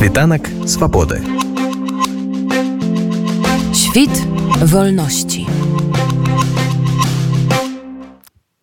Світанак свабоды. Świt wolności.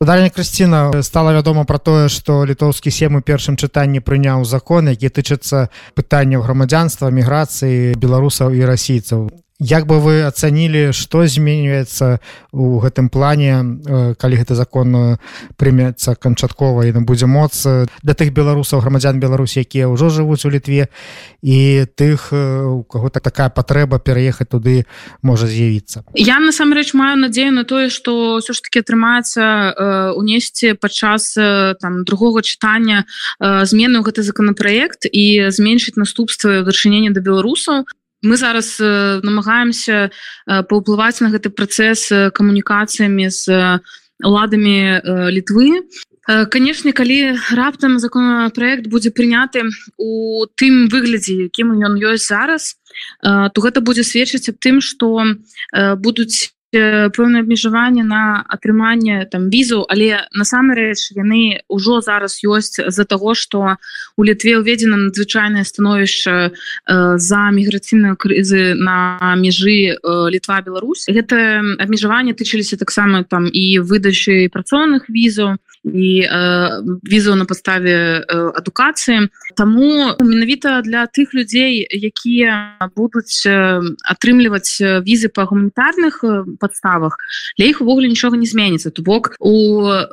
Дальня Крысціна стала вядома пра тое, што літоўскі сем у першым чытанні прыняў закон, які тычыцца пытанняў грамадзянства, міграцыі беларусаў і расійцаў. Як бы вы ацанілі, што зменьваецца у гэтым плане, э, калі гэты закон прымецца канчаткова і будзе моц для тых беларусаў грамадзян Беларусі, якія ўжо жывуць у літве і тых у каго так такая патрэба пераехаць туды можа з'явіцца. Я насамрэч маю надзею на тое, што ўсё ж таки атрымаецца э, унесці падчас э, там другога чытання змены ў гэты законапраект і зменшыць наступствы вырашэнення да беларусаў мы зараз намагаемся паўплываць на гэты працэс камунікацыямі з уладамі літвы. Канешне калі раптам законопроект будзе прыняты у тым выглядзе якім ён ёсць зараз то гэта будзе сведчыць аб тым што будуць пэўнае абмежаванне на атрыманне там візу. Але насамрэч яны ўжо зараз ёсць з-за того что у літве ўведзена надзвычайнае становішча э, за міграцыйныя крызы на межы э, літва Беларусь. Гэта абмежаванне тычыліся таксама там і выдачы працоўных візаў і э, візу на падставе э, адукацыі. Таму менавіта для тых людзей якія будуць э, атрымліваць візы па гуманітарных падставах для іх увогуле нічога не зменіцца то бок у э,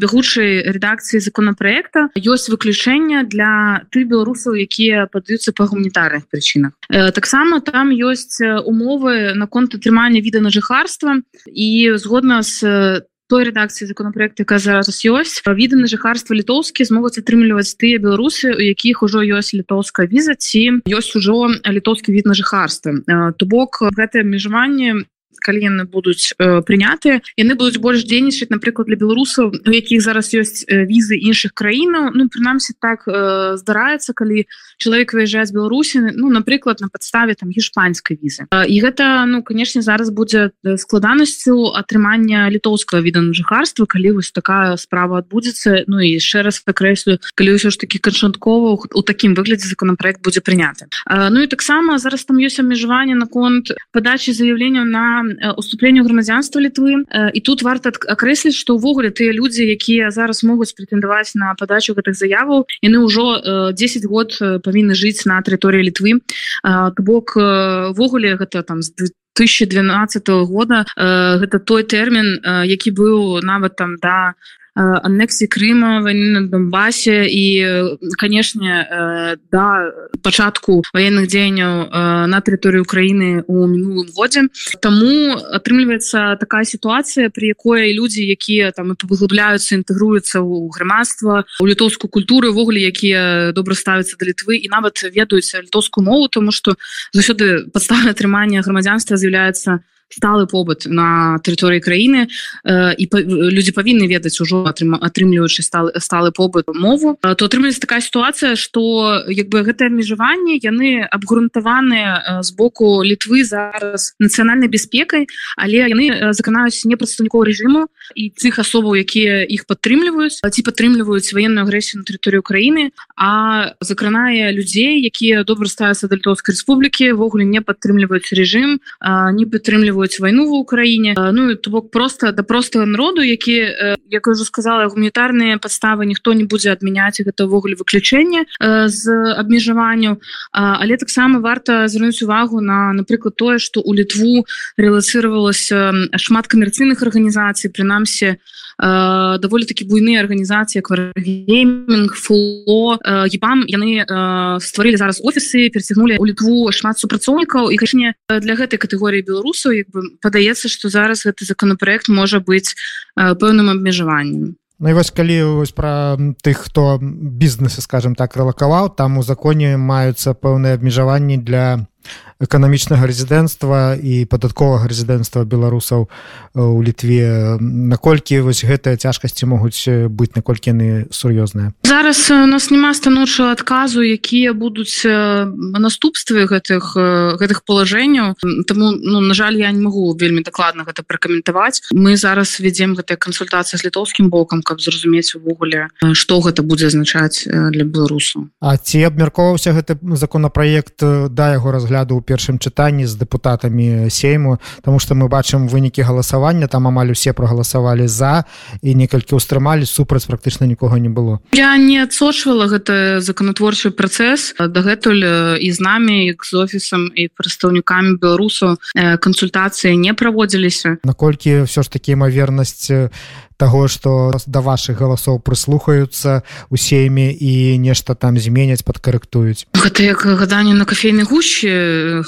бегучай рэдакцыі законопроекта ёсць выключэнне для тых беларусаў якія падаюцца па гуманітарных прычынах э, таксама там ёсць умовы наконт атрымання віда на жыхарства і згодна з там той редакцыі законопроекта зараз ёсць віды на жыхарства літоўскі змогуць атрымліваць тыя беларусы у якіх ужо ёсць літоўская віза ці ёсць ужо літоўскі від на жыхарства то бок гэтае абмежаванне калі яны будуць э, прынятыя яны будуць больш дзейнічаць напрыклад для беларусаў у якіх зараз ёсць візы іншых краінаў ну прынамсі так э, здараецца калі чалавек выязджае з беларусі ну напрыклад на падставе там гішпанскай візы э, і гэта ну канешне зараз будзе складанасцю атрымання літоўскага віда на жыхарства калі вось такая справа адбудзецца ну і яшчэ раз пакрэслю калі ўсё ж таки канчаткова у такім выглядзе законопроект будзе прыняты э, ну і таксама зараз там ёсць абмежаванне наконт падачи заявленняў на уступленню грамадзянства літвы і тут варта акрэсліць што ўвогуле тыя людзі якія зараз могуць прэтэндаваць на падачу гэтых заяваў яны ўжо 10 год павінны жыць на тэрыторыі літвы. Бок ввогуле гэта там з 2012 года гэта той тэрмін які быў нават там да аннексі Крыма войны на Донбасе і канешне да пачатку военных дзеянняў на тэрыторыі Украіны у мінулым годзе Таму атрымліваецца такая сітуацыя при якой людзі якія там выглубляюцца інтэгруюцца ў грамадства у літоўскую культуру ввогуле якія добра ставяцца да літвы і нават ведаюць літоўскую мову тому что заўсёды падстава атрымання грамадзянства з'яўляецца на сталы побыт на тэрыторыі краіны э, і па, людзі павінны ведаць ужо атрымліваючы сталы сталы побыт мову. То атрымліваецца такая сітуацыя что як бы гэтае абмежаванне яны абгрунтаваныя з боку літвы зараз нацыянальнай бяспекай але яны заканаюць не прадстаўнікоў рэжыму і цых асобаў якія іх падтрымліваюць. Ці падтрымліваюць военную агрэсію на тэрыторыю краіны а закранае людзей якія добра ставяцца да літоўскай рэспублікі ввогуле не падтрымліваюць рэжым не падтрымліваюць падтрымліваюць вайну ва ўкраіне Ну то бок просто да простага народу які як уже сказала гуманітарныя падставы ніхто не будзе адмяняць гэта ўвогуле выключэнне з абмежаванню але таксама варта звярнуць увагу на напрыклад тое что у літву рэлацыравалася шмат камерцыйных арганізацый прынамсі даволі такі буйныя арганізацыі кваргейминг фуло ебам яны стварылі зараз офісы перацягнули у літву шмат супрацоўнікаў і кашне для гэтай катэгорыі беларусаў як бы падаецца что зараз гэты законопроект можа быць пэўным абмежаваннем Ну, вось калі вось пра тых хто бізнесы скажем так рэлакаваў там у законе маюцца пэўныя абмежаванні для эканамічнага рэзідэнцтва і падатковага рэзідэнцтва беларусаў у літве. Наколькі вось гэтыя цяжкасці могуць быць наколькі яны сур'ёзныя? Зараз у нас няма станоўчага адказу якія будуць наступствы гэтых гэтых палажэнняў. Таму ну на жаль я не могу вельмі дакладна гэта пракаментаваць. Мы зараз вядзем гэтыя кансультацыі з літоўскім бокам каб зразумець увогуле што гэта будзе азначаць для беларусу А ці абмяркоўваўся гэты законопроект да яго разгляду ў першым чытанні з дэпутатамі сейму Таму што мы бачым вынікі галасавання там амаль усе прагаласавалі за і некалькі ўстрымалі супраць практычна нікога не было. Я не адсочвала гэта законотворчы працэс. Дагэтуль і з намі як з офісам і прадстаўнікамі беларусу кансультацыі не праводзіліся. Наколькі все ж таки імавернасць того что да ваших галасоў прыслухаюцца у сейме і нешта там зменяць падкарэктуюць? Гэта як гаданне на кафейнай гуще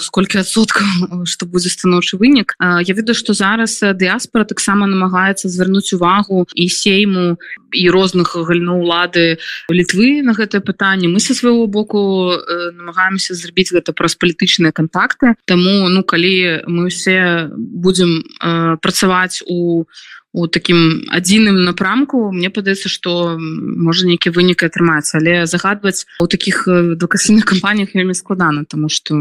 сколькі адсоткаў что будзе станоўчы вынік. Я ведаю что зараз дыаспора таксама намагаецца звярнуць увагу і сейму і розных гально улады літвы на гэтае пытанне. Мы со свайго боку намагаемся зрабіць гэта праз палітычныя контакты Таму ну калі мы все будем працаваць у у таким адзіным напрамку мне падаецца что можа нейкі вынік атрымаецца але загадваць у таких двукасійных кампаніях вельмі складана тому что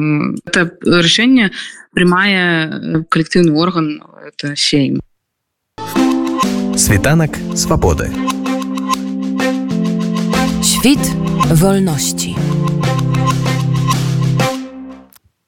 это рашэнне прымае калектыўны орган это сейм світанак свабоды. Świt wolności.